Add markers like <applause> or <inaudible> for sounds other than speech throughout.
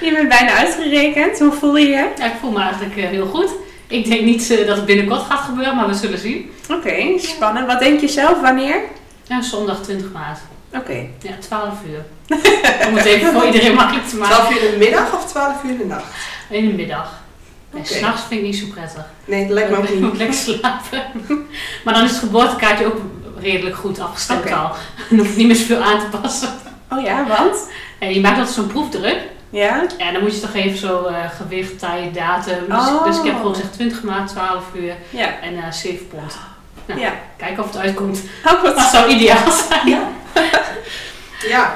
Je bent bijna uitgerekend. Hoe voel je je? Ja, ik voel me eigenlijk eh, heel goed. Ik denk niet eh, dat het binnenkort gaat gebeuren, maar we zullen zien. Oké, spannend. Wat denk je zelf? Wanneer? Ja, zondag 20 maart. Oké. Ja, 12 uur. <laughs> Om het even voor iedereen makkelijk te maken. 12 uur in de middag of 12 uur in de nacht? In de middag. En Oké. s'nachts vind ik niet zo prettig. Nee, dat lijkt me ook Ik niet. moet lekker slapen. <laughs> Maar dan is het geboortekaartje ook redelijk goed afgestemd al. <laughs> Dan hoef ik niet meer zoveel aan te passen. Oh ja, want? En je maakt altijd zo'n proefdruk. Ja? Ja, dan moet je toch even zo eh, gewicht, tijd, datum. Dus, Oh. dus ik heb gewoon gezegd 20 maart, 12 uur Ja. en eh 7 pond. Nou, Ja. Kijken of het uitkomt. Oh, wat <laughs> Dat zou ideaal <laughs> zijn. Ja. Ja.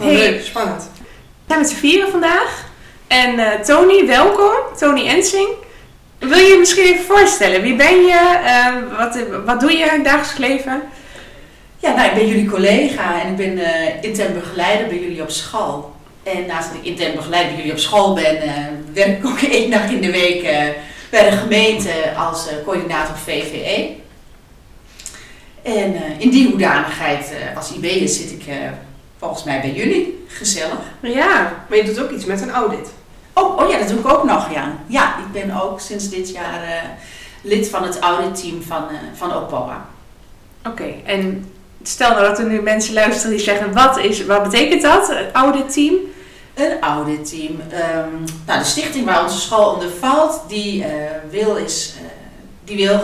Hey. Leuk, spannend. We zijn met z'n vieren vandaag. En eh, Tony, welkom. Tony Ensing. Wil je je misschien even voorstellen? Wie ben je? Eh, wat, wat doe je in het dagelijks leven? Ja, nou, ik ben jullie collega en ik ben eh intern begeleider bij jullie op school. En naast dat ik intern begeleider bij jullie op school ben, eh, werk ik ook <laughs> één dag in de week eh, bij de gemeente als eh, coördinator VVE. En in die hoedanigheid als IB'er zit ik volgens mij bij jullie. Gezellig. Ja. Maar je doet ook iets met een audit. Oh, oh ja, dat doe ik ook nog, ja. Ja, ik ben ook sinds dit jaar lid van het auditteam van, van OPOA. Oké. En stel nou dat er nu mensen luisteren die zeggen, wat, is, wat betekent dat? Het auditteam? Een auditteam. Ehm nou, de stichting waar onze school onder valt, die eh, wil, is, eh, die wil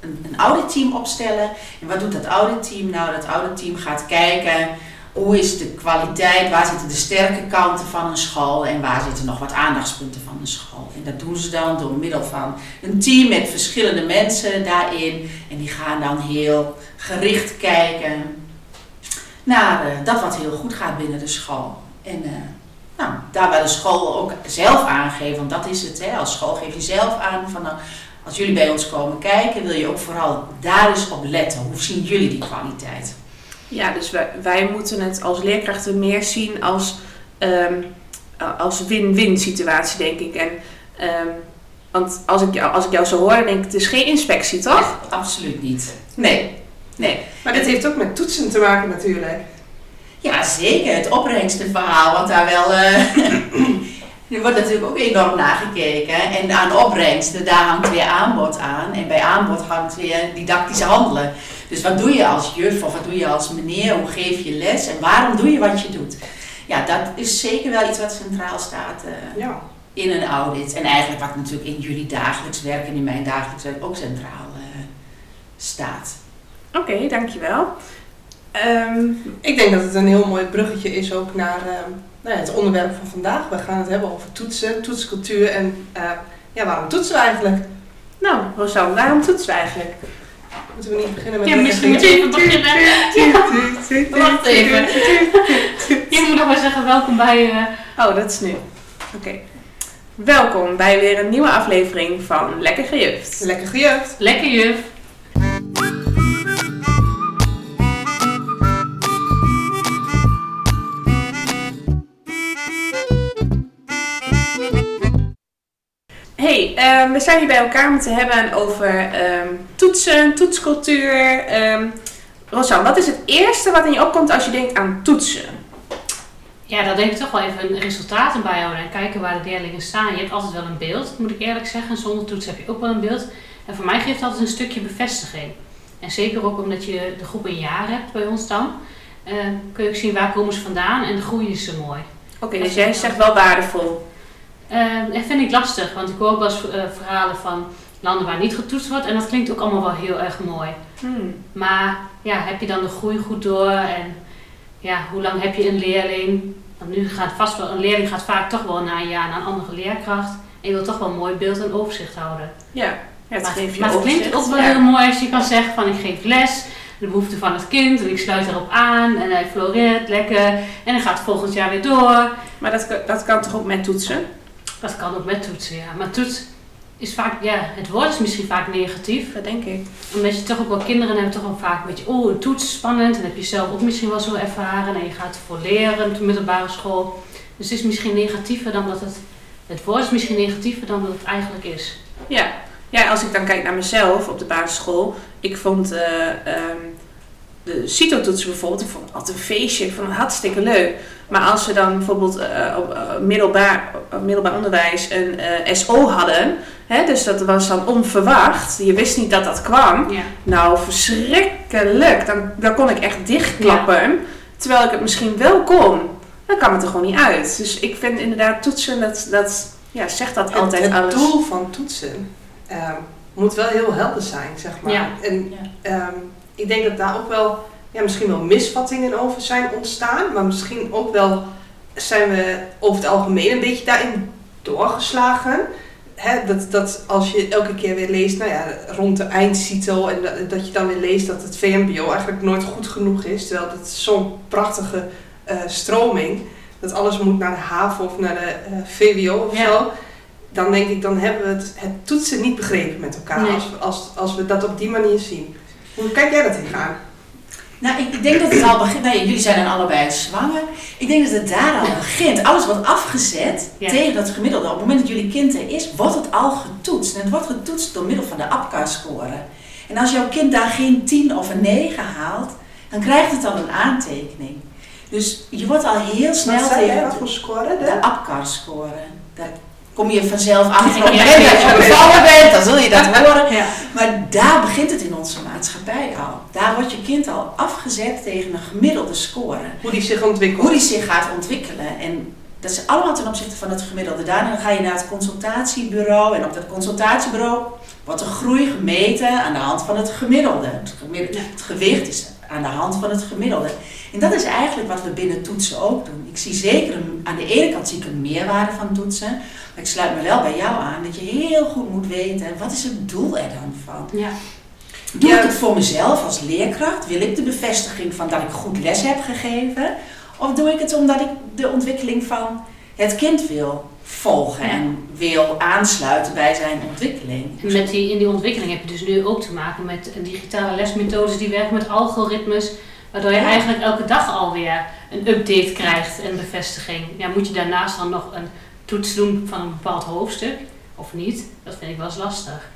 een, een auditteam opstellen. En wat doet dat auditteam? Nou, dat auditteam gaat kijken hoe is de kwaliteit, waar zitten de sterke kanten van een school en waar zitten nog wat aandachtspunten van een school. En dat doen ze dan door middel van een team met verschillende mensen daarin. En die gaan dan heel gericht kijken naar eh, dat wat heel goed gaat binnen de school. En eh, nou, daar waar de school ook zelf aangeeft, want dat is het, hè, als school geef je zelf aan van nou, als jullie bij ons komen kijken, wil je ook vooral daar eens op letten. Hoe zien jullie die kwaliteit? Ja, dus wij, wij moeten het als leerkrachten meer zien als, ehm, als win-win situatie, denk ik. En, ehm, want als ik, jou, als ik jou zo hoor, dan denk ik, het is geen inspectie, toch? Absoluut niet. Nee, nee. Maar dit heeft ook met toetsen te maken natuurlijk. Ja, zeker. Het opbrengstenverhaal, want daar wel. eh, <clears throat> er wordt natuurlijk ook enorm naar gekeken. En aan opbrengsten, daar hangt weer aanbod aan. En bij aanbod hangt weer didactisch handelen. Dus wat doe je als juf of wat doe je als meneer? Hoe geef je les en waarom doe je wat je doet? Ja, dat is zeker wel iets wat centraal staat eh, Ja. in een audit. En eigenlijk wat natuurlijk in jullie dagelijks werk en in mijn dagelijks werk ook centraal eh, staat. Oké, dankjewel. Ehm Ik denk dat het een heel mooi bruggetje is ook naar ehm, nou ja, het onderwerp van vandaag. We gaan het hebben over toetsen, toetscultuur en eh, ja, waarom toetsen we eigenlijk? nou, Rosanne, waarom toetsen we eigenlijk? Moeten we niet beginnen met Ja, misschien moet je even beginnen. <laughs> Wacht even. Je moet nog maar zeggen welkom bij... eh, Oh, dat is nu. Oké. Welkom bij weer een nieuwe aflevering van Lekker Gejuft. Lekker gejucht. lekker juf. Ehm, we zijn hier bij elkaar om te hebben over ehm, toetsen, toetscultuur. Ehm Rosanne, wat is het eerste wat in je opkomt als je denkt aan toetsen? Ja, daar denk ik toch wel even resultaten bij houden en kijken waar de leerlingen staan. Je hebt altijd wel een beeld, moet ik eerlijk zeggen. Zonder toets heb je ook wel een beeld. En voor mij geeft dat een stukje bevestiging. En zeker ook omdat je de groep een jaar hebt bij ons dan. eh, kun je ook zien waar komen ze vandaan en groeien ze mooi. Oké, dus jij zegt wel waardevol. Eh, dat vind ik lastig, want ik hoor ook wel eens verhalen van landen waar niet getoetst wordt. En dat klinkt ook allemaal wel heel erg mooi. Hmm. Maar ja, heb je dan de groei goed door en ja, hoe lang heb je een leerling? Want nu gaat vast wel, een leerling gaat vaak toch wel na een jaar naar een andere leerkracht. En je wilt toch wel een mooi beeld en overzicht houden. Ja, het maar geeft je maar het klinkt ook wel Ja. heel mooi als je kan zeggen van ik geef les, de behoefte van het kind en ik sluit erop aan en hij floreert lekker en hij gaat volgend jaar weer door. Maar dat, dat kan toch ook met toetsen? Dat kan ook met toetsen, ja. Maar toets is vaak, ja, het woord is misschien vaak negatief. Dat denk ik. Omdat je toch ook wel kinderen hebben toch wel vaak een beetje, oh, een toets, spannend. En heb je zelf ook misschien wel zo ervaren. En je gaat voor leren op de middelbare school. Dus het is misschien negatiever dan dat het, het woord is misschien negatiever dan dat het eigenlijk is. Ja. ja, als ik dan kijk naar mezelf op de basisschool. Ik vond eh, ehm, de CITO-toetsen bijvoorbeeld, ik vond het altijd een feestje, ik vond het hartstikke leuk. Maar als we dan bijvoorbeeld eh, op eh, middelbaar, op middelbaar onderwijs een eh, SO hadden, hè, dus dat was dan onverwacht, je wist niet dat dat kwam, Ja. nou verschrikkelijk, dan, dan kon ik echt dichtklappen, terwijl ik het misschien wel kon. Dan kwam het er gewoon niet uit. Dus ik vind inderdaad toetsen, dat, dat ja, zegt dat Het, altijd het alles. doel van toetsen ehm, moet wel heel helder zijn, zeg maar. Ja. En Ja. Ik denk dat daar ook wel, ja, misschien wel misvattingen over zijn ontstaan, maar misschien ook wel zijn we over het algemeen een beetje daarin doorgeslagen. Hè, dat, dat als je elke keer weer leest, nou ja, rond de eindcito en dat, dat je dan weer leest dat het VMBO eigenlijk nooit goed genoeg is, terwijl het zo'n prachtige eh, stroming, dat alles moet naar de HAVO of naar de eh, VWO of Ja. zo. Dan denk ik, dan hebben we het, het toetsen niet begrepen met elkaar, Nee. als, we, als, als we dat op die manier zien. Hoe kijk jij dat tegenaan? Nou, ik, denk dat het al begint. Nou, jullie zijn dan allebei zwanger. Ik denk dat het daar al begint. Alles wordt afgezet Ja. tegen dat gemiddelde. Op het moment dat jullie kind er is, wordt het al getoetst. En het wordt getoetst door middel van de APCA-score. En als jouw kind daar geen 10 of een 9 haalt, dan krijgt het al een aantekening. Dus je wordt al heel snel Wat zei jij, tegen wat voor score? De? de APCA-score. Daar kom je vanzelf achter. Op het Ja, moment dat je ja. <laughs> bevallen bent, dan zul je dat horen. Ja. Maar daar begint het in onze maatschappij al. Daar wordt je kind al afgezet tegen een gemiddelde score. Hoe die zich ontwikkelt. Hoe die zich gaat ontwikkelen. En dat is allemaal ten opzichte van het gemiddelde. Daarna ga je naar het consultatiebureau. En op dat consultatiebureau wordt de groei gemeten aan de hand van het gemiddelde. Het, gemiddelde, Ja. het gewicht is aan de hand van het gemiddelde. En dat is eigenlijk wat we binnen toetsen ook doen. Ik zie zeker, een, aan de ene kant zie ik een meerwaarde van toetsen. Maar ik sluit me wel bij jou aan dat je heel goed moet weten, wat is het doel er dan van? Ja. Doe Ja. ik het voor mezelf als leerkracht? Wil ik de bevestiging van dat ik goed les heb gegeven? Of doe ik het omdat ik de ontwikkeling van het kind wil volgen Ja. en wil aansluiten bij zijn ontwikkeling? Met die, in die ontwikkeling heb je dus nu ook te maken met digitale lesmethodes die werken met algoritmes. Waardoor je Ja. eigenlijk elke dag alweer een update krijgt en bevestiging. Ja, moet je daarnaast dan nog een toets doen van een bepaald hoofdstuk of niet? Dat vind ik wel eens lastig.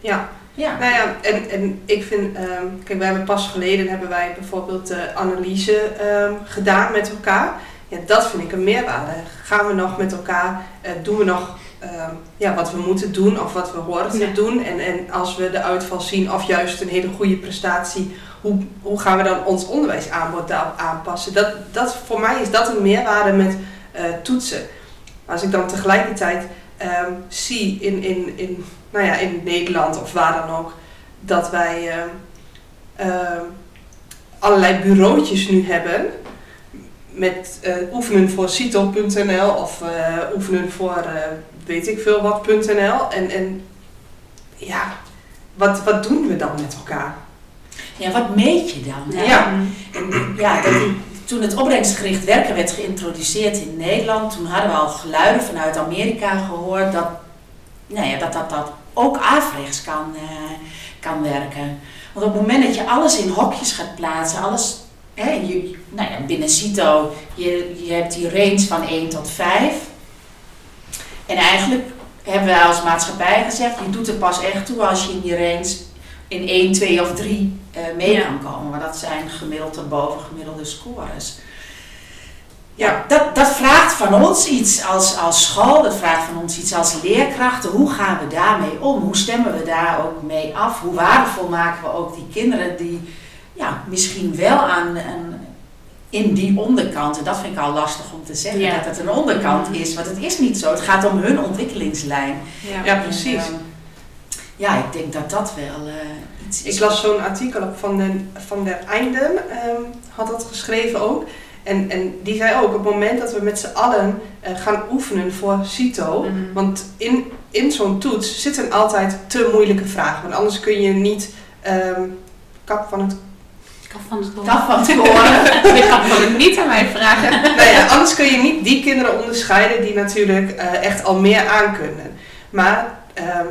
Ja, Ja. nou ja, en, en ik vind, ehm, kijk, wij hebben pas geleden hebben wij bijvoorbeeld de analyse ehm, gedaan met elkaar. Ja, dat vind ik een meerwaarde. Gaan we nog met elkaar, eh, doen we nog ehm, ja, wat we moeten doen of wat we horen te Ja. doen. En, en als we de uitval zien of juist een hele goede prestatie, hoe, hoe gaan we dan ons onderwijsaanbod daarop aanpassen? Dat, dat, voor mij is dat een meerwaarde met eh, toetsen. Als ik dan tegelijkertijd ehm, zie in, in, in, nou ja, in Nederland of waar dan ook, dat wij ehm, ehm, allerlei bureautjes nu hebben met eh, oefenen voor CITO.nl of eh, oefenen voor eh, weet ik veel wat.nl. En, en ja, wat, wat doen we dan met elkaar? ja, wat meet je dan? hè? Ja. En, ja, dat, toen het opbrengstgericht werken werd geïntroduceerd in Nederland, toen hadden we al geluiden vanuit Amerika gehoord dat nou ja, dat, dat, dat ook averechts kan, eh, kan werken. Want op het moment dat je alles in hokjes gaat plaatsen, alles hè, je, nou ja, binnen CITO, je, je hebt die range van 1 tot 5. En eigenlijk hebben wij als maatschappij gezegd, je doet er pas echt toe als je in die range in 1, 2 of 3 eh, mee Ja. kan komen. Maar dat zijn gemiddeld gemiddelde scores. Ja. Dat, dat vraagt van ons iets als, als school, dat vraagt van ons iets als leerkrachten. Hoe gaan we daarmee om? Hoe stemmen we daar ook mee af? Hoe waardevol maken we ook die kinderen die ja, misschien wel aan, aan in die onderkant, en dat vind ik al lastig om te zeggen, Ja. dat het een onderkant is, want het is niet zo. Het gaat om hun ontwikkelingslijn. Ja, precies. En, ehm, ja, ik denk dat dat wel eh, iets is. Ik las zo'n artikel op van, de, van der Einden, ehm, had dat geschreven ook. En, en die zei ook, op het moment dat we met z'n allen eh, gaan oefenen voor CITO, Mhm. want in, in zo'n toets zitten altijd te moeilijke vragen. Want anders kun je niet ehm, kap van het Kaf van het kool. <laughs> Dat van het niet aan mij vragen. <laughs> nou ja, anders kun je niet die kinderen onderscheiden die natuurlijk eh, echt al meer aankunnen. Maar ehm,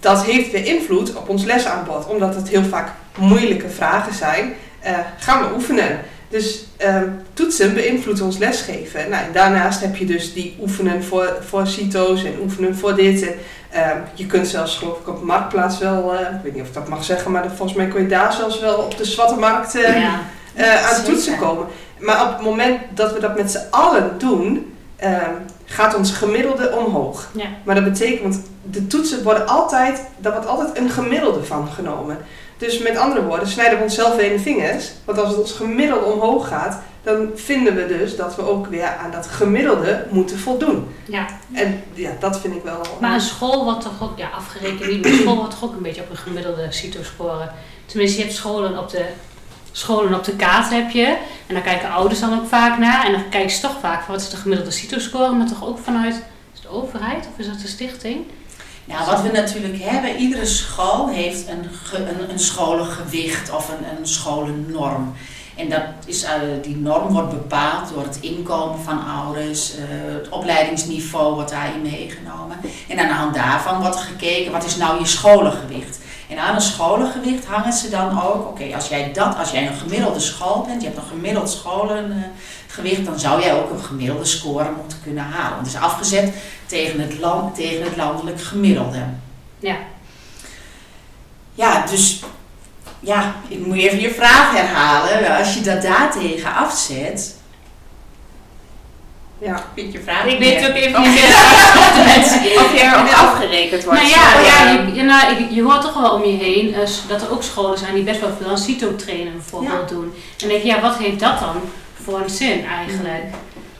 dat heeft weer invloed op ons lesaanbod, omdat het heel vaak moeilijke vragen zijn. eh, gaan we oefenen. Dus ehm, toetsen beïnvloedt ons lesgeven. Nou, en daarnaast heb je dus die oefenen voor, voor CITO's en oefenen voor dit. En, ehm, je kunt zelfs geloof ik op Marktplaats wel, eh, ik weet niet of ik dat mag zeggen, maar volgens mij kun je daar zelfs wel op de Zwarte Markt ja. eh, aan Zeker. toetsen komen. Maar op het moment dat we dat met z'n allen doen, ehm, gaat ons gemiddelde omhoog. Ja. Maar dat betekent, de toetsen worden altijd, daar wordt altijd een gemiddelde van genomen. Dus met andere woorden, snijden we onszelf in de vingers. Want als het ons gemiddelde omhoog gaat, dan vinden we dus dat we ook weer aan dat gemiddelde moeten voldoen. ja. En ja, dat vind ik wel. Maar een school wordt toch ook, ja, afgerekend niet, maar een school wordt toch ook een beetje op een gemiddelde CITO-score. Tenminste, je hebt scholen op de, scholen op de kaart heb je. En daar kijken ouders dan ook vaak naar. En dan kijken ze toch vaak van wat is de gemiddelde CITO-score, maar toch ook vanuit is het de overheid of is dat de stichting? Nou, wat we natuurlijk hebben, iedere school heeft een, een, een scholengewicht of een, een scholennorm. En dat is, eh, die norm wordt bepaald door het inkomen van ouders, eh, het opleidingsniveau wordt daarin meegenomen. En aan de hand daarvan wordt gekeken, wat is nou je scholengewicht? En aan een scholengewicht hangen ze dan ook, oké, als jij dat, als jij een gemiddelde school bent, je hebt een gemiddeld scholengewicht, dan zou jij ook een gemiddelde score moeten kunnen halen. Dus afgezet tegen het, land, tegen het landelijk gemiddelde. Ja. Ja, dus ja, ik moet even je vraag herhalen. Als je dat daartegen afzet, Ja. vind je vraag Ik weet ook even Of niet. je, <laughs> of je erop afgerekend wordt. Nou ja, ja je, nou, je- je hoort toch wel om je heen eh, dat er ook scholen zijn die best wel veel aan CITO-trainen bijvoorbeeld doen. En dan denk je, ja, wat heeft dat dan voor een zin eigenlijk?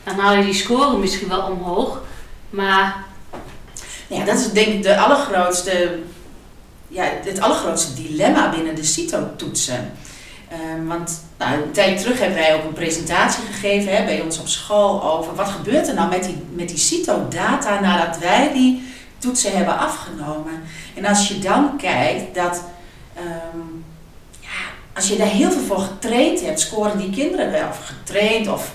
Dan haal je die score misschien wel omhoog, maar Ja, dat is denk ik de allergrootste, ja, het allergrootste dilemma binnen de CITO-toetsen. Ehm, want nou, een tijd terug hebben wij ook een presentatie gegeven hè, bij ons op school over wat gebeurt er nou met die, met die CITO-data nadat wij die toetsen hebben afgenomen. En als je dan kijkt dat, ehm, als je daar heel veel voor getraind hebt, scoren die kinderen wel, of getraind of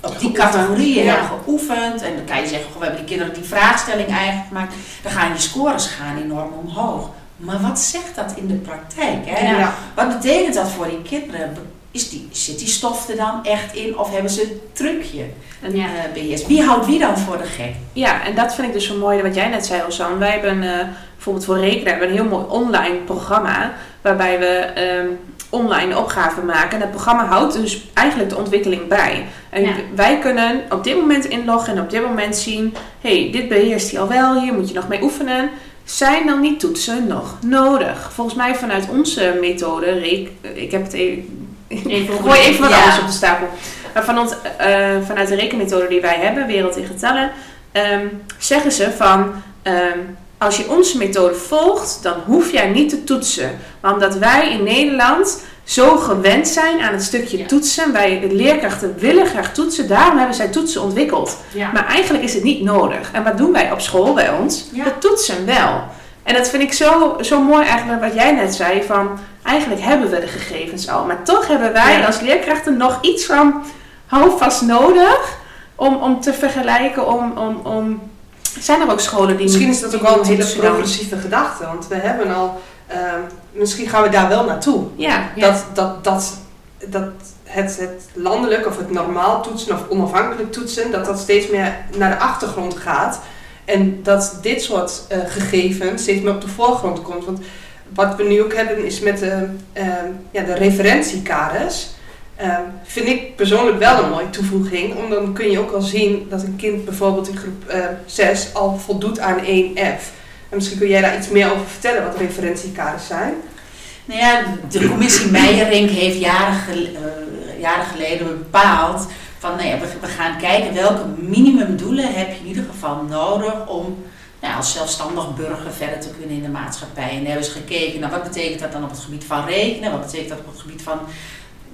op die categorieën ja. hebben geoefend. En dan kan je zeggen, goh, we hebben die kinderen die vraagstelling eigenlijk gemaakt. Dan gaan je scores gaan enorm omhoog. Maar wat zegt dat in de praktijk? Hè? Ja. Wat betekent dat voor die kinderen? Is die, zit die stof er dan echt in of hebben ze een trucje en ja, eh, beheerst? Wie houdt wie dan voor de gek? Ja, en dat vind ik dus zo mooi wat jij net zei, Ozan. Wij hebben eh, bijvoorbeeld voor rekenen hebben we een heel mooi online programma waarbij we ehm, online opgaven maken. En dat programma houdt dus eigenlijk de ontwikkeling bij. En Ja. wij kunnen op dit moment inloggen en op dit moment zien, hey, dit beheerst hij al wel, hier moet je nog mee oefenen. Zijn dan die toetsen nog nodig? Volgens mij vanuit onze methode, reek, ik heb het even, ik gooi even wat ja. anders op de stapel. Maar van ons, eh, vanuit de rekenmethode die wij hebben, Wereld in Getallen, ehm, zeggen ze van ehm, als je onze methode volgt, dan hoef jij niet te toetsen. Maar omdat wij in Nederland zo gewend zijn aan het stukje Ja. toetsen, wij de leerkrachten willen graag toetsen, daarom hebben zij toetsen ontwikkeld. ja. Maar eigenlijk is het niet nodig. En wat doen wij op school bij ons? Ja. We toetsen wel. En dat vind ik zo, zo mooi eigenlijk wat jij net zei van eigenlijk hebben we de gegevens al. Maar toch hebben wij als leerkrachten nog iets van houvast nodig om, om te vergelijken, om, om, om... Zijn er ook scholen die Misschien is dat ook wel een hele progressieve gedachte. Want we hebben al, ehm, misschien gaan we daar wel naartoe. Ja, Ja. Dat, dat, dat, dat het, het landelijk of het normaal toetsen of onafhankelijk toetsen, dat dat steeds meer naar de achtergrond gaat. En dat dit soort eh, gegevens steeds meer op de voorgrond komt. Want wat we nu ook hebben is met de, ehm, ja, de referentiekaders. Ehm, vind ik persoonlijk wel een mooie toevoeging. Omdat dan kun je ook al zien dat een kind bijvoorbeeld in groep 6 al voldoet aan 1F. En misschien kun jij daar iets meer over vertellen wat referentiekaders zijn. Nou ja, de commissie Meijerink heeft jaren, eh, jaren geleden bepaald van nou ja, we, gaan kijken welke minimumdoelen heb je in ieder geval nodig om nou, als zelfstandig burger verder te kunnen in de maatschappij. En daar hebben ze gekeken naar wat betekent dat dan op het gebied van rekenen, wat betekent dat op het gebied van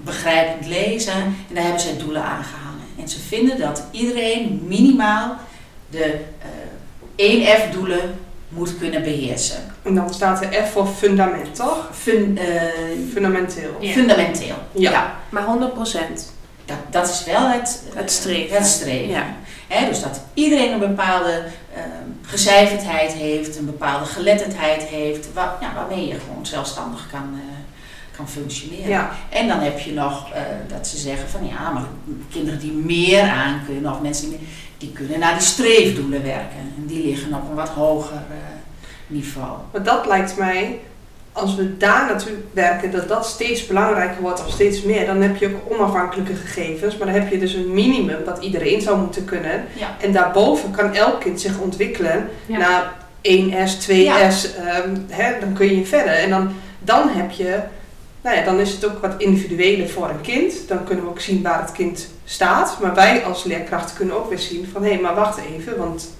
begrijpend lezen. En daar hebben zij doelen aangehangen. En ze vinden dat iedereen minimaal de eh 1F-doelen moet kunnen beheersen. En dan staat er F voor fundament, toch? Fun, eh, Fundamenteel. Ja. Fundamenteel. Ja. ja. maar 100 procent. Dat, dat is wel het, Het streven. Het streven. Ja. Dus dat iedereen een bepaalde ehm gecijferdheid heeft, een bepaalde geletterdheid heeft, waar, ja, waarmee je gewoon zelfstandig kan, eh, kan functioneren. Ja, En dan heb je nog eh, dat ze zeggen van ja, maar kinderen die meer aan kunnen of mensen die meer, die kunnen naar die streefdoelen werken. En die liggen op een wat hoger eh, niveau. maar dat lijkt mij, als we daar naartoe werken, dat dat steeds belangrijker wordt of steeds meer. Dan heb je ook onafhankelijke gegevens, maar dan heb je dus een minimum wat iedereen zou moeten kunnen. Ja. En daarboven kan elk kind zich ontwikkelen Ja. naar 1S, 2S, ehm, hè, dan kun je verder. En dan, dan heb je, nou ja, dan is het ook wat individueler voor een kind. Dan kunnen we ook zien waar het kind staat. Maar wij als leerkrachten kunnen ook weer zien van, hé, maar wacht even, want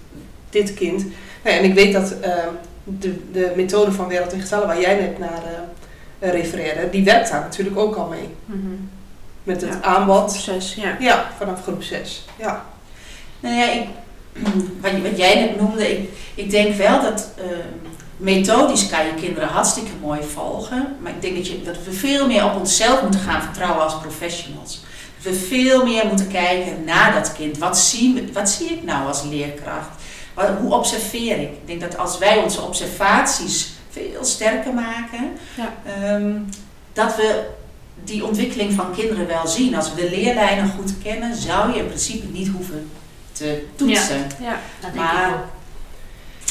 dit kind... Nou ja, en ik weet dat ehm, de, de methode van Wereld in Getallen, waar jij net naar eh, refereerde, die werkt daar natuurlijk ook al mee. Mhm. Met het Ja. aanbod. Proces, ja. Ja, vanaf groep 6. Ja. Nou ja, ik, <clears throat> wat, wat jij net noemde, ik, ik denk wel dat eh, methodisch kan je kinderen hartstikke mooi volgen. Maar ik denk dat, je, dat we veel meer op onszelf moeten gaan vertrouwen als professionals. Dat we veel meer moeten kijken naar dat kind. Wat zie, wat zie ik nou als leerkracht? Wat, hoe observeer ik? Ik denk dat als wij onze observaties veel sterker maken, Ja. ehm, dat we die ontwikkeling van kinderen wel zien. Als we de leerlijnen goed kennen, zou je in principe niet hoeven te toetsen. Ja. Dat denk Maar- ik ook.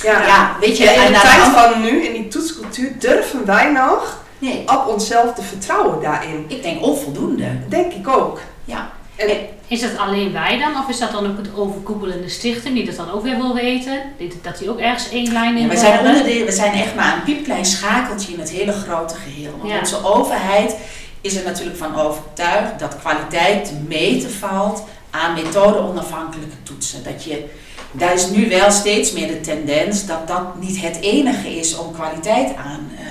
Ja. Ja, weet je, in de tijd van nu, in die toetscultuur, durven wij nog Nee, op onszelf te vertrouwen daarin. ik denk onvoldoende. Denk ik ook. Ja. En, Is dat alleen wij dan? Of is dat dan ook het overkoepelende stichting die dat dan ook weer wil weten? Dat die ook ergens één lijn in Ja, we, wil zijn hebben? onderdeel, we zijn echt maar een piepklein schakeltje in het hele grote geheel. Want Ja. onze overheid is er natuurlijk van overtuigd dat kwaliteit te meten valt aan methode-onafhankelijke toetsen. Dat je, daar is nu wel steeds meer de tendens dat dat niet het enige is om kwaliteit aan, eh,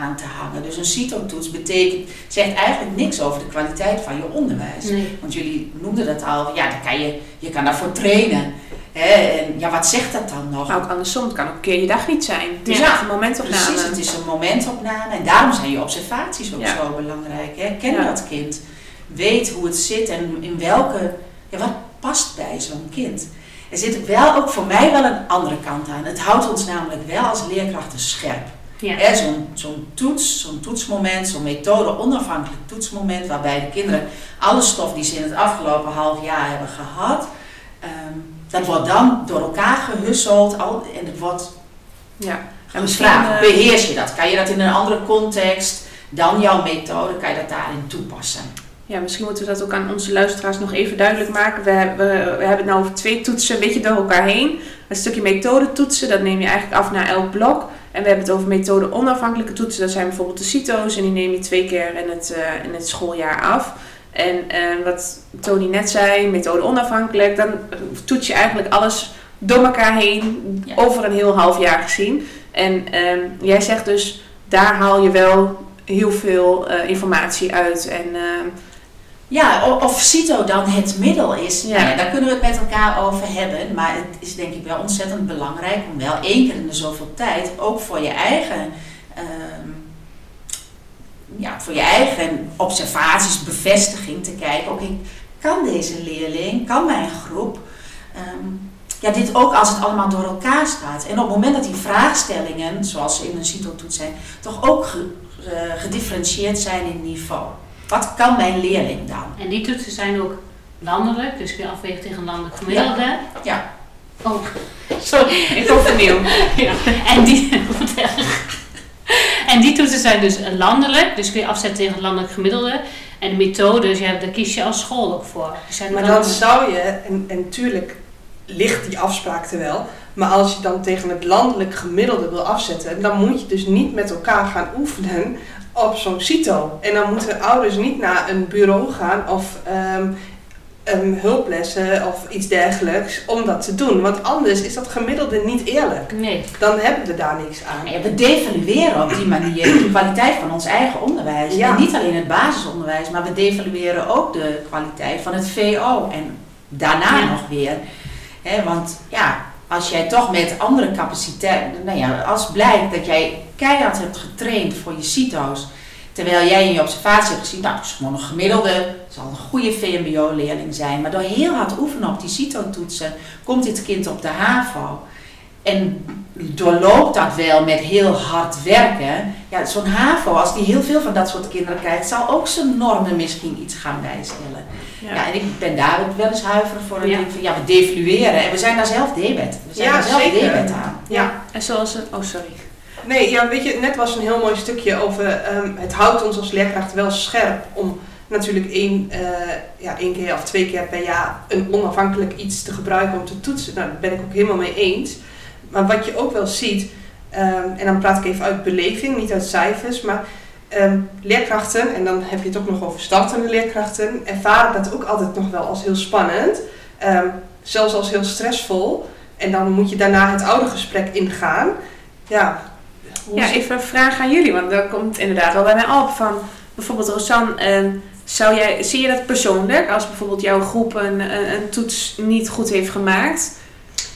aan te hangen. Dus een CITO-toets betekent, zegt eigenlijk niks over de kwaliteit van je onderwijs. Nee. Want jullie noemden dat al, ja, dan kan je, je kan daarvoor trainen. Hè? En ja, wat zegt dat dan nog? Maar ook andersom, het kan ook een keer je dag niet zijn. Het is Ja, een momentopname. Precies, het is een momentopname en daarom zijn je observaties ook Ja. zo belangrijk. Hè? Ken Ja. dat kind, weet hoe het zit en in welke, ja, wat past bij zo'n kind. Er zit wel ook voor mij wel een andere kant aan. Het houdt ons namelijk wel als leerkrachten scherp. Ja. Zo'n toets, zo'n toetsmoment, zo'n methode onafhankelijk toetsmoment waarbij de kinderen alle stof die ze in het afgelopen half jaar hebben gehad, ehm, dat wordt dan door elkaar gehusseld al, en het wordt Ja. en vraag, eh, beheers je dat? Kan je dat in een andere context dan jouw methode, kan je dat daarin toepassen? Ja, misschien moeten we dat ook aan onze luisteraars nog even duidelijk maken. We, hebben- we, we hebben het nou over twee toetsen, een beetje door elkaar heen. Een stukje methode toetsen, dat neem je eigenlijk af naar elk blok. En we hebben het over methode onafhankelijke toetsen. Dat zijn bijvoorbeeld de CITO's en die neem je twee keer in het, eh, in het schooljaar af. En eh, wat Tony net zei, methode onafhankelijk, dan toets je eigenlijk alles door elkaar heen, Ja. over een heel half jaar gezien. En ehm, jij zegt dus, daar haal je wel heel veel eh, informatie uit. En ehm, Ja, of CITO dan het middel is, Ja. nou ja, daar kunnen we het met elkaar over hebben. Maar het is denk ik wel ontzettend belangrijk om wel één keer in de zoveel tijd ook voor je eigen, ehm, ja, voor je eigen observaties, bevestiging te kijken. Oké, kan deze leerling, kan mijn groep, ehm, ja, dit ook als het allemaal door elkaar staat. En op het moment dat die vraagstellingen, zoals ze in een CITO-toets zijn, toch ook ge- gedifferentieerd zijn in niveau. Wat kan mijn leerling dan? En die toetsen zijn ook landelijk, dus kun je afwegen tegen landelijk gemiddelde. Ja. Oh, sorry. ik overnieuw. <laughs> Ja. En die, <laughs> en die toetsen zijn dus landelijk, dus kun je afzetten tegen het landelijk gemiddelde. En de methodes, ja, daar kies je als school ook voor. Maar dan zou je, en, en tuurlijk ligt die afspraak er wel, maar als je dan tegen het landelijk gemiddelde wil afzetten, dan moet je dus niet met elkaar gaan oefenen op zo'n CITO. En dan moeten ouders niet naar een bureau gaan of ehm, ehm, hulplessen of iets dergelijks om dat te doen. Want anders is dat gemiddelde niet eerlijk. Nee. Dan hebben we daar niks aan. Ja, we devalueren op die manier de kwaliteit van ons eigen onderwijs. Ja. En niet alleen het basisonderwijs, maar we devalueren ook de kwaliteit van het VO. En daarna Ja. nog weer. Hè, want ja, als jij toch met andere capaciteiten, nou ja, als blijkt dat jij keihard hebt getraind voor je CITO's, terwijl jij in je observatie hebt gezien, nou, het is gewoon een gemiddelde, het zal een goede VMBO-leerling zijn, maar door heel hard oefenen op die CITO-toetsen, komt dit kind op de HAVO. en doorloopt dat wel met heel hard werken. Ja, zo'n HAVO, als die heel veel van dat soort kinderen krijgt, zal ook zijn normen misschien iets gaan bijstellen. Ja, en ik ben daar ook wel eens huiverig voor. Ja. denk van, ja, we devalueren en we zijn daar zelf debet. We zijn Ja, daar zelf zeker. debet aan. Ja. En zoals een... Oh, sorry. Nee, ja, weet je, net was een heel mooi stukje over ehm, het houdt ons als leerkracht wel scherp om natuurlijk één, eh, ja, één keer of twee keer per jaar een onafhankelijk iets te gebruiken om te toetsen. Nou, daar ben ik ook helemaal mee eens. Maar wat je ook wel ziet, ehm, en dan praat ik even uit beleving, niet uit cijfers, maar ehm, leerkrachten, en dan heb je het ook nog over startende leerkrachten, ervaren dat ook altijd nog wel als heel spannend, zelfs als heel stressvol. En dan moet je daarna het oude gesprek ingaan. Ja, Ja, even een vraag aan jullie, want dat komt inderdaad wel bij mij op. Van bijvoorbeeld Rosanne, eh, zou jij, zie je dat persoonlijk als bijvoorbeeld jouw groep een, een, een toets niet goed heeft gemaakt?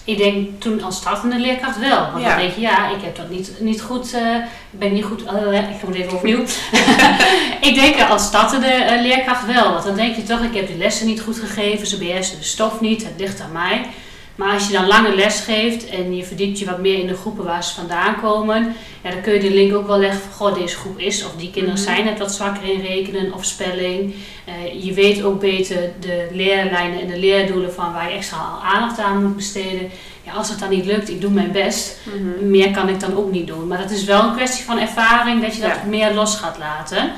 Ik denk toen als startende leerkracht wel. Want Ja. dan denk je, ja, ik heb dat niet, niet goed, eh, ik ben niet goed, eh, ik ga het even opnieuw. <laughs> <laughs> ik denk als startende eh, leerkracht wel. Want dan denk je toch, ik heb de lessen niet goed gegeven, ze beheersen de stof niet, het ligt aan mij. Maar als je dan lange les geeft en je verdiept je wat meer in de groepen waar ze vandaan komen, ja, dan kun je de link ook wel leggen van, goh, deze groep is, of die kinderen Mhm. zijn net wat zwakker in rekenen of spelling. Eh, je weet ook beter de leerlijnen en de leerdoelen van waar je extra aandacht aan moet besteden. Ja, als het dan niet lukt, ik doe mijn best. Meer kan ik dan ook niet doen. Maar dat is wel een kwestie van ervaring dat je dat Ja. meer los gaat laten.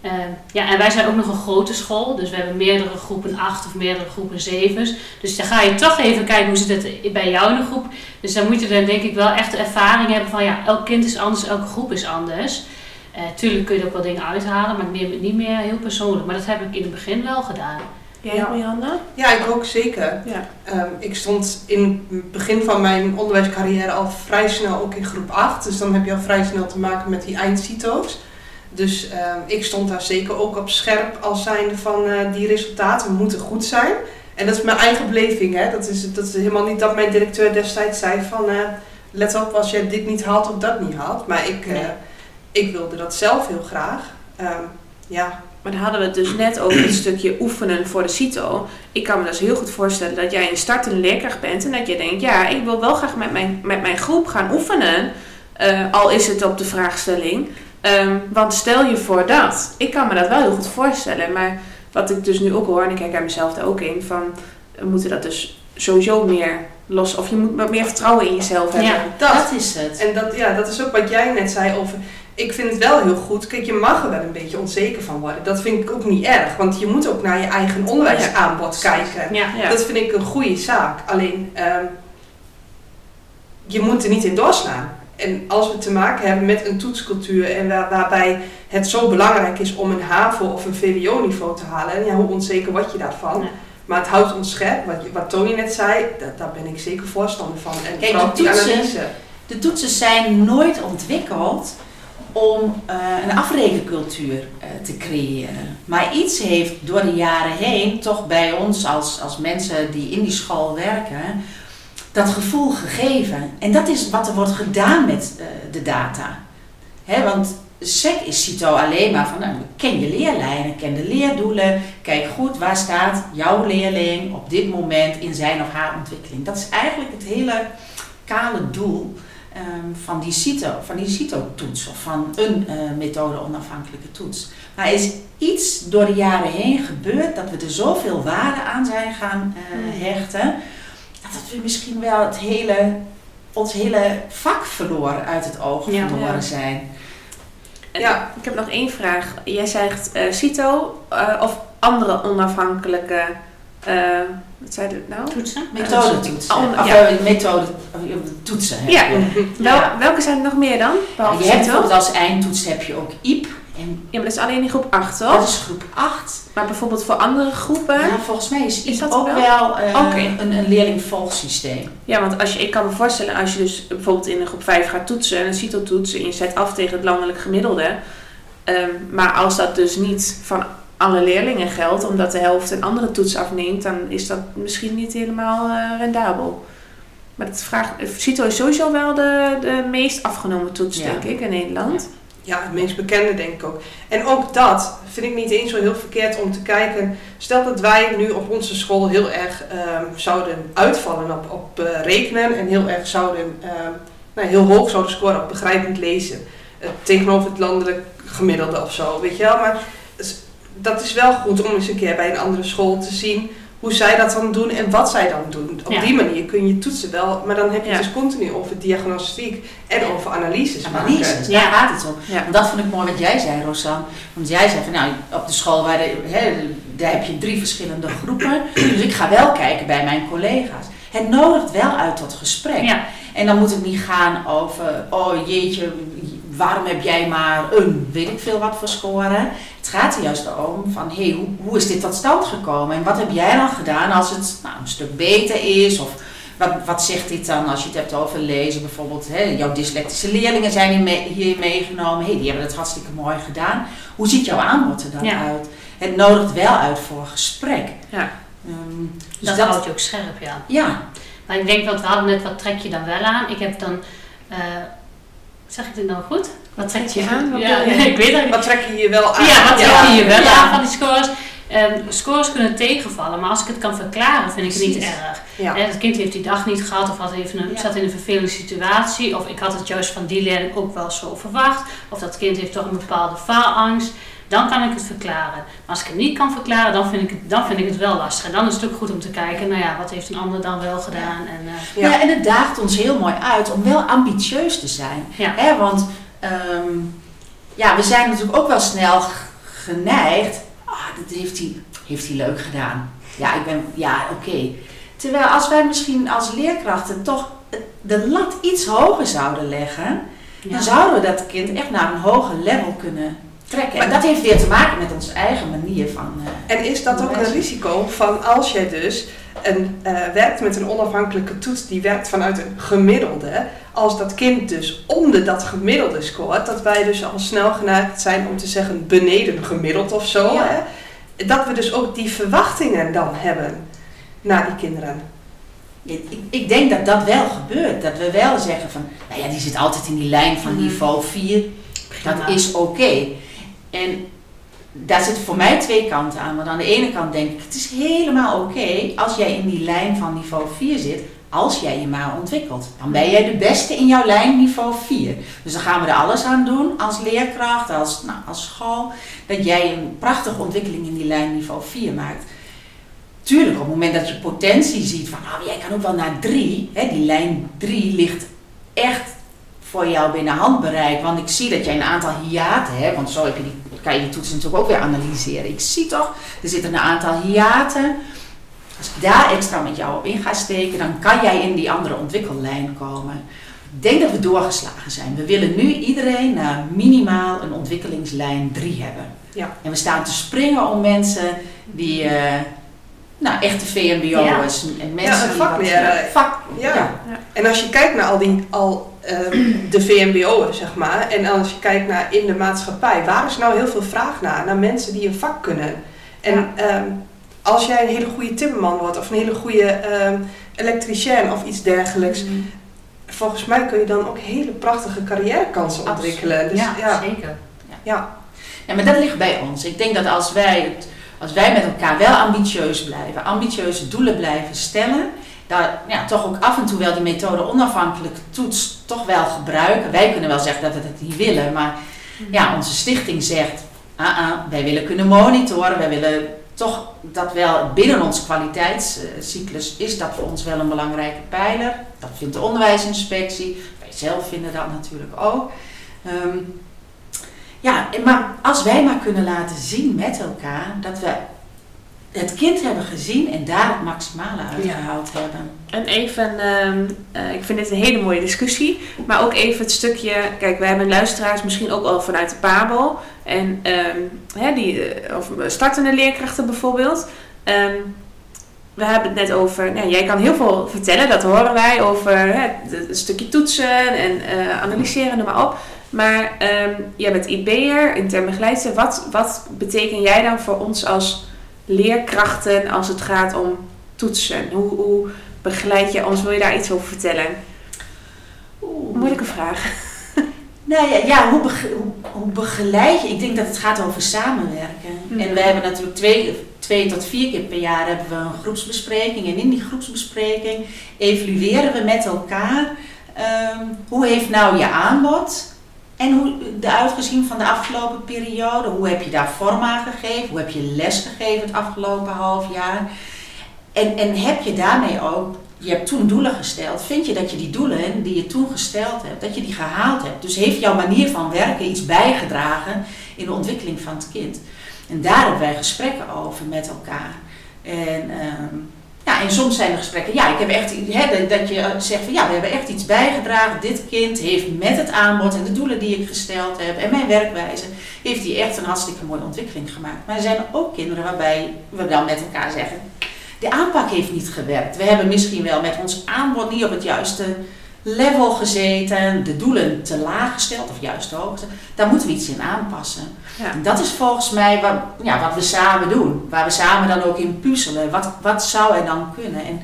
Eh, ja, en wij zijn ook nog een grote school, dus we hebben meerdere groepen acht of meerdere groepen zevens. Dus dan ga je toch even kijken hoe zit het bij jou in de groep. Dus dan moet je dan denk ik wel echt de ervaring hebben van ja, elk kind is anders, elke groep is anders. Eh tuurlijk kun je er ook wel dingen uithalen, maar ik neem het niet meer heel persoonlijk. Maar dat heb ik in het begin wel gedaan. Jij, Ja. Miranda? Ja, ik ook zeker. Ja. Ehm, ik stond in het begin van mijn onderwijscarrière al vrij snel ook in groep 8. Dus dan heb je al vrij snel te maken met die eindcito's. Dus ehm, ik stond daar zeker ook op scherp als zijnde van eh, die resultaten moeten goed zijn. En dat is mijn eigen beleving. Hè? Dat, is, dat is helemaal niet dat mijn directeur destijds zei van... eh, let op als je dit niet haalt of dat niet haalt. Maar ik, eh, Nee. ik wilde dat zelf heel graag. Ehm, ja, Maar dan hadden we het dus net over het <clears throat> stukje oefenen voor de CITO. Ik kan me dus heel goed voorstellen dat jij een startende leerkracht bent en dat je denkt, ja, ik wil wel graag met mijn, met mijn groep gaan oefenen. Al is het op de vraagstelling. Ehm, want stel je voor dat. Ik kan me dat wel heel goed voorstellen. Maar wat ik dus nu ook hoor, en ik herken mezelf daar ook in, van we moeten dat dus sowieso meer los. Of je moet wat meer vertrouwen in jezelf hebben. Ja. dat. Dat is het. En dat, ja, dat is ook wat jij net zei over. Ik vind het wel heel goed. Kijk, je mag er wel een beetje onzeker van worden. Dat vind ik ook niet erg. Want je moet ook naar je eigen onderwijsaanbod kijken. Ja. Ja. Dat vind ik een goede zaak. Alleen, ehm, je moet er niet in doorslaan. En als we te maken hebben met een toetscultuur en waar- waarbij het zo belangrijk is om een HAVO of een VWO-niveau te halen, en ja, hoe onzeker word je daarvan? Ja. Maar het houdt ons scherp, wat, wat Tony net zei, dat, daar ben ik zeker voorstander van. En Kijk, de toetsen-. De toetsen zijn nooit ontwikkeld om eh, een afrekencultuur eh, te creëren. Maar iets heeft door de jaren heen toch bij ons als, als mensen die in die school werken, dat gevoel gegeven. En dat is wat er wordt gedaan met eh, de data. Hè, want SEC is CITO alleen maar van, nou, ken je leerlijnen, ken de leerdoelen, kijk goed waar staat jouw leerling op dit moment in zijn of haar ontwikkeling. Dat is eigenlijk het hele kale doel ehm, van die CITO, van die CITO-toets of van een eh, methode onafhankelijke toets. Maar er is iets door de jaren heen gebeurd dat we er zoveel waarde aan zijn gaan eh, Hmm. hechten, dat we misschien wel het hele, ons hele vak verloren uit het oog Ja. verloren Ja. zijn. En Ja. Ik heb nog één vraag. Jij zegt eh CITO eh, of andere onafhankelijke. eh, wat zei je nou? Toetsen. Methodetoetsen. Oh, of ja. eh, methode, toetsen. Ja. Wel, Ja. Welke zijn er nog meer dan? Behalve je hebt bijvoorbeeld als eindtoets heb je ook IEP. En Ja, maar dat is alleen in groep 8, dat toch? is groep 8. Maar bijvoorbeeld voor andere groepen? Ja, volgens mij is, dat ook wel? wel, eh, een, een leerlingvolgsysteem. Ja, want als je, ik kan me voorstellen, als je dus bijvoorbeeld in een groep 5 gaat toetsen, een CITO-toets, en je zet af tegen het landelijk gemiddelde. ehm, maar als dat dus niet van alle leerlingen geldt, omdat de helft een andere toets afneemt, dan is dat misschien niet helemaal eh, rendabel. Maar dat vraagt, CITO is sowieso wel de, de meest afgenomen toets, Ja. denk ik, in Nederland. Ja, het meest bekende denk ik ook. En ook dat vind ik niet eens zo heel verkeerd om te kijken. Stel dat wij nu op onze school heel erg ehm, zouden uitvallen op, op eh, rekenen en heel erg zouden, ehm, nou, heel hoog zouden scoren op begrijpend lezen. eh, tegenover het landelijk gemiddelde of zo, weet je wel. Maar dat is wel goed om eens een keer bij een andere school te zien hoe zij dat dan doen en wat zij dan doen. Op Ja. die manier kun je toetsen wel, maar dan heb je Ja. het dus continu over diagnostiek en over analyses. Analyses, daar gaat het om. Dat vond ik mooi wat jij zei, Rosanne. Want jij zei van, nou, op de school, waar de, daar heb je drie verschillende groepen. <clears throat> Dus ik ga wel kijken bij mijn collega's. Het nodigt wel uit tot gesprek. En dan moet het niet gaan over, oh jeetje, waarom heb jij maar een, weet ik veel wat voor score. Het gaat er juist om van, hé, hey, hoe, hoe is dit tot stand gekomen? En wat heb jij dan gedaan als het nou, een stuk beter is? Of wat, wat zegt dit dan als je het hebt over lezen? Bijvoorbeeld, hè, jouw dyslectische leerlingen zijn hier, mee, hier meegenomen. Hé, hey, die hebben het hartstikke mooi gedaan. Hoe ziet jouw aanbod er dan Ja. uit? Het nodigt wel uit voor gesprek. Ja. Ehm, dus dat, dat, houdt je ook scherp, ja. ja, Maar ik denk dat we hadden net, wat trek je dan wel aan? Ik heb dan, eh, zeg ik dit nou goed? Wat trek je aan? Wat Ja, je? ik weet het. Wat trek je hier wel aan? Ja, wat trek je hier wel Ja. aan van die scores? Ehm, scores kunnen tegenvallen, maar als ik het kan verklaren, vind ik het niet erg. Ja. Het kind heeft die dag niet gehad of had even een, Ja. zat in een vervelende situatie. Of ik had het juist van die leerling ook wel zo verwacht. Of dat kind heeft toch een bepaalde faalangst. Dan kan ik het verklaren. Maar als ik het niet kan verklaren, dan vind ik het, dan vind ik het wel lastig. En dan is het ook goed om te kijken, nou ja, wat heeft een ander dan wel gedaan. En, eh, Ja. Ja. en het daagt ons heel mooi uit om wel ambitieus te zijn. Ja. Hè, want ehm, ja, we zijn natuurlijk ook wel snel geneigd. Ah, dat heeft hij, heeft hij leuk gedaan. Ja, ik ben, ja, oké. Terwijl als wij misschien als leerkrachten toch de lat iets hoger zouden leggen, ja. dan zouden we dat kind echt naar een hoger level kunnen trekken. En Maar- dat heeft weer te maken met onze eigen manier van. eh, En is dat ook een risico van als jij dus een, eh, werkt met een onafhankelijke toets die werkt vanuit een gemiddelde, als dat kind dus onder dat gemiddelde scoort, dat wij dus al snel geneigd zijn om te zeggen beneden gemiddeld of zo, Ja. hè? dat we dus ook die verwachtingen dan hebben naar die kinderen. Ik, ik- denk dat dat wel gebeurt. Dat we wel zeggen van, nou ja, die zit altijd in die lijn van Mhm. niveau 4. Dat is oké. En daar zitten voor mij twee kanten aan. Want aan de ene kant denk ik, het is helemaal oké als jij in die lijn van niveau 4 zit. Als jij je maar ontwikkelt. Dan ben jij de beste in jouw lijn niveau 4. Dus dan gaan we er alles aan doen als leerkracht, als, nou, als school. Dat jij een prachtige ontwikkeling in die lijn niveau 4 maakt. Tuurlijk, op het moment dat je potentie ziet van, nou, jij kan ook wel naar 3. Hè, die lijn 3 ligt echt voor jou binnen handbereik. Want ik zie dat jij een aantal hiaten hebt. Want zo heb je die, kan je die toetsen natuurlijk ook weer analyseren. Ik zie toch, er zitten een aantal hiaten. Als ik daar extra met jou op in ga steken, dan kan jij in die andere ontwikkellijn komen. Ik denk dat we doorgeslagen zijn. We willen nu iedereen naar minimaal een ontwikkelingslijn 3 hebben. Ja. En we staan te springen om mensen die, eh, nou, echte VMBO'ers en mensen Ja, een die wat, eh, vak, Ja. ja. En als je kijkt naar al die al ehm, de VMBO'en, zeg maar, en als je kijkt naar in de maatschappij, waar is nou heel veel vraag naar? Naar mensen die een vak kunnen. En ehm, als jij een hele goede timmerman wordt of een hele goede ehm elektricien of iets dergelijks, volgens mij kun je dan ook hele prachtige carrièrekansen ontwikkelen. Dus, Ja, ja, Zeker. ja. Ja, maar dat ligt bij ons. Ik denk dat als wij, als wij met elkaar wel ambitieus blijven, ambitieuze doelen blijven stellen, daar ja, toch ook af en toe wel die methode onafhankelijke toets toch wel gebruiken. Wij kunnen wel zeggen dat we het niet willen, maar ja, onze stichting zegt, ah, ah, wij willen kunnen monitoren, wij willen toch dat wel binnen onze kwaliteitscyclus is dat voor ons wel een belangrijke pijler. Dat vindt de onderwijsinspectie, wij zelf vinden dat natuurlijk ook. Ehm, ja, maar als wij maar kunnen laten zien met elkaar dat we het kind hebben gezien en daar het maximale uitgehaald hebben. En even, ehm, eh, ik vind dit een hele mooie discussie, maar ook even het stukje, kijk, wij hebben luisteraars misschien ook al vanuit de PABO, en ehm, hè, die, eh, of startende leerkrachten bijvoorbeeld. Ehm, we hebben het net over, nou, jij kan heel veel vertellen, dat horen wij, over hè, het, stukje toetsen en eh, analyseren, noem maar op. Maar jij bent IB'er, intern begeleidster. Wat, wat beteken jij dan voor ons als leerkrachten als het gaat om toetsen? Hoe, hoe begeleid je ons? Wil je daar iets over vertellen? Oeh. Moeilijke vraag. <laughs> Nou ja, ja hoe, bege- hoe, hoe begeleid je? Ik denk dat het gaat over samenwerken. Mhm. En we hebben natuurlijk twee, twee tot vier keer per jaar hebben we een groepsbespreking. En in die groepsbespreking evalueren we met elkaar ehm, hoe heeft nou je aanbod en hoe de uitgezien van de afgelopen periode. Hoe heb je daar vorm aan gegeven? Hoe heb je les gegeven het afgelopen half jaar? En, en heb je daarmee ook, je hebt toen doelen gesteld, vind je dat je die doelen die je toen gesteld hebt, dat je die gehaald hebt? Dus heeft jouw manier van werken iets bijgedragen in de ontwikkeling van het kind? En daar hebben wij gesprekken over met elkaar. En, ehm, ja, en soms zijn er gesprekken, ja, ik heb echt, dat je zegt van ja, we hebben echt iets bijgedragen. Dit kind heeft met het aanbod en de doelen die ik gesteld heb en mijn werkwijze, heeft hij echt een hartstikke mooie ontwikkeling gemaakt. Maar er zijn ook kinderen waarbij we dan met elkaar zeggen, de aanpak heeft niet gewerkt. We hebben misschien wel met ons aanbod niet op het juiste level gezeten, de doelen te laag gesteld of juist te hoog. Daar moeten we iets in aanpassen. Ja. En dat is volgens mij wat, ja, wat we samen doen. Waar we samen dan ook in puzzelen. Wat, wat zou er dan kunnen? En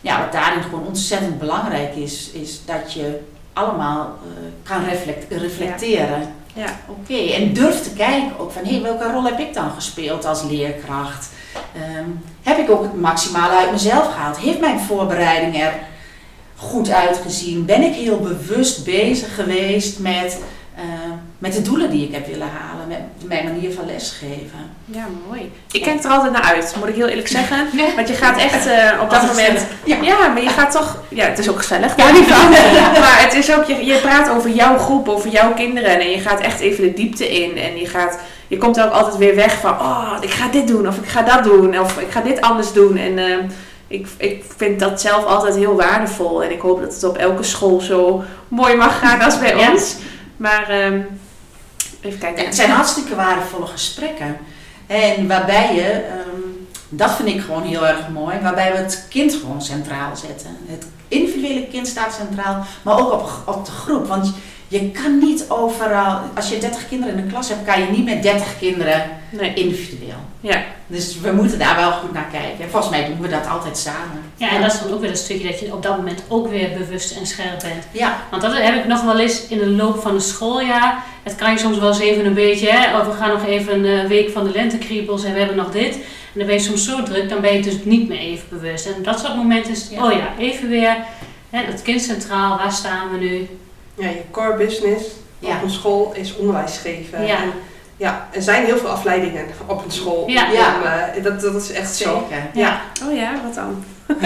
ja, wat daarin gewoon ontzettend belangrijk is, is dat je allemaal eh, kan reflect- reflecteren. Ja. Oké, en durf te kijken ook van, hé, welke rol heb ik dan gespeeld als leerkracht? Ehm, heb ik ook het maximale uit mezelf gehaald? Heeft mijn voorbereiding er goed uitgezien? Ben ik heel bewust bezig geweest met, eh, met de doelen die ik heb willen halen? Met mijn manier van lesgeven? Ja, mooi. Ik kijk er altijd naar uit, moet ik heel eerlijk zeggen. <laughs> Nee. Want je gaat echt eh, op dat moment... Ja. Ja, maar je gaat toch... Ja, het is ook gezellig, daar niet van. <laughs> maar het is ook... Je, je praat over jouw groep, over jouw kinderen. En je gaat echt even de diepte in. En je gaat... Je komt ook altijd weer weg van... Oh, ik ga dit doen. Of ik ga dat doen. Of ik ga dit anders doen. En eh, ik, ik vind dat zelf altijd heel waardevol. En ik hoop dat het op elke school zo mooi mag gaan als bij Ja. ons. Maar... ehm, even kijken. Ja, het zijn hartstikke waardevolle gesprekken. En waarbij je, ehm, dat vind ik gewoon heel erg mooi, waarbij we het kind gewoon centraal zetten. Het individuele kind staat centraal, maar ook op, op de groep. Want je kan niet overal, als je 30 kinderen in de klas hebt, kan je niet met 30 kinderen Nee. individueel. Ja. Dus we moeten daar wel goed naar kijken. En volgens mij doen we dat altijd samen. Ja, en dat is dan ook weer een stukje dat je op dat moment ook weer bewust en scherp bent. Ja, Want dat heb ik nog wel eens in de loop van het schooljaar. Het kan je soms wel eens even een beetje, hè, of we gaan nog even een eh, week van de lentekriebels en we hebben nog dit. En dan ben je soms zo druk, dan ben je dus niet meer even bewust. En op dat soort momenten is Ja. oh ja, even weer, hè, het kind centraal, waar staan we nu? Ja, je core business Ja. op een school is onderwijs geven. Ja. En, ja, er zijn heel veel afleidingen op een school. Ja. Ja. Eh, dat, dat is echt zo. Ja. Oh ja, wat dan? <laughs>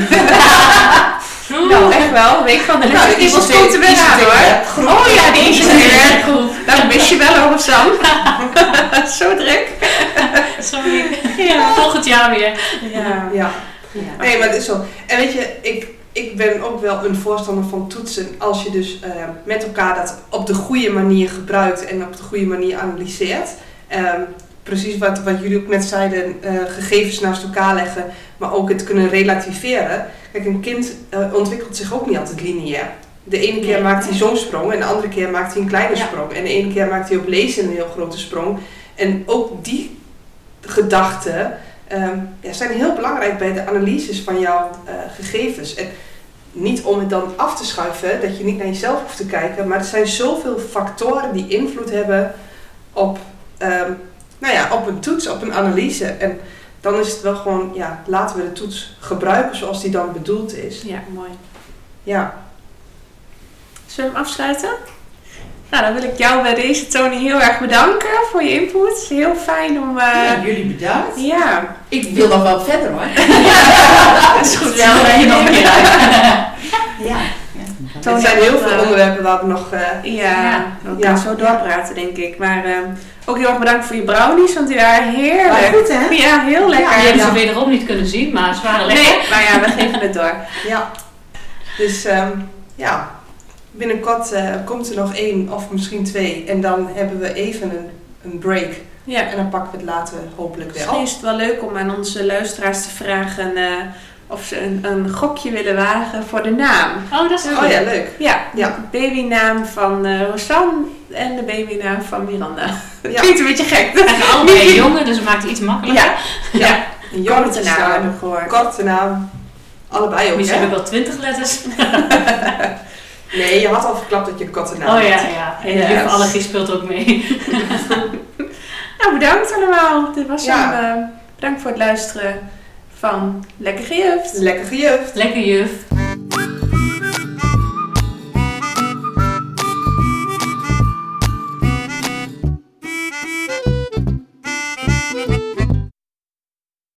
Nou, echt wel. Week van de Nou, les. die komt is er weer aan hoor. Oh ja, die is er weer. Nou, mis je wel over Sam. <laughs> Zo druk. <laughs> Sorry. Ja, volgend jaar weer. Ja. Ja. Ja. Nee, maar het is zo. En weet je, ik, ik ben ook wel een voorstander van toetsen als je dus eh, met elkaar dat op de goede manier gebruikt en op de goede manier analyseert. Ehm, precies wat, wat jullie ook net zeiden, eh, gegevens naast elkaar leggen, maar ook het kunnen relativeren. Kijk, een kind eh, ontwikkelt zich ook niet altijd lineair. De ene keer maakt hij zo'n sprong en de andere keer maakt hij een kleine Ja. sprong. En de ene keer maakt hij op lezen een heel grote sprong. En ook die gedachten ehm, ja, zijn heel belangrijk bij de analyses van jouw eh, gegevens. En niet om het dan af te schuiven, dat je niet naar jezelf hoeft te kijken, maar er zijn zoveel factoren die invloed hebben op, ehm, nou ja, op een toets, op een analyse. En dan is het wel gewoon, ja, laten we de toets gebruiken zoals die dan bedoeld is. Ja, mooi. Ja, Zullen we hem afsluiten? Nou, dan wil ik jou bij deze, Tony, heel erg bedanken voor je input. Heel fijn om... eh, Ja, jullie bedankt. ja, Ik wil nog wel verder hoor. <laughs> dat is goed. Wel dat je nog een keer uit. <laughs> Ja. Toon, er zijn ja, heel veel eh, onderwerpen waar we nog... eh, Ja, Ja. we Ja. zo doorpraten, denk ik. Maar ook heel erg bedankt voor je brownies, want die waren heerlijk. Goed hè? Ja, heel lekker. Die hebben Ja. ze wederom niet kunnen zien, maar ze waren lekker. Nee, maar ja, we geven het door. Ja, dus ehm, ja, binnenkort eh, komt er nog één of misschien twee. En dan hebben we even een, een break. Ja. En dan pakken we het later hopelijk weer Misschien op. is het wel leuk om aan onze luisteraars te vragen eh, of ze een, een gokje willen wagen voor de naam. Oh, dat is Oh ja, leuk. Ja, Ja. de babynaam van eh Rosanne en de babynaam van Miranda. <laughs> Dat Ja. klinkt een beetje gek. En <laughs> allebei jongen, dus het maakt het iets makkelijker. Ja, ja. Een korte naam gehoord. Korte naam. Allebei ook, Misschien ik wel twintig letters. <laughs> Nee, je had al verklapt dat je kattennaam Oh ja, had. ja. En de Yes. jufallergie speelt ook mee. <laughs> Nou, bedankt allemaal. Dit was Ja. hem. eh, bedankt voor het luisteren van Lekker Gejuft. Lekker gejuft. Lekker juf.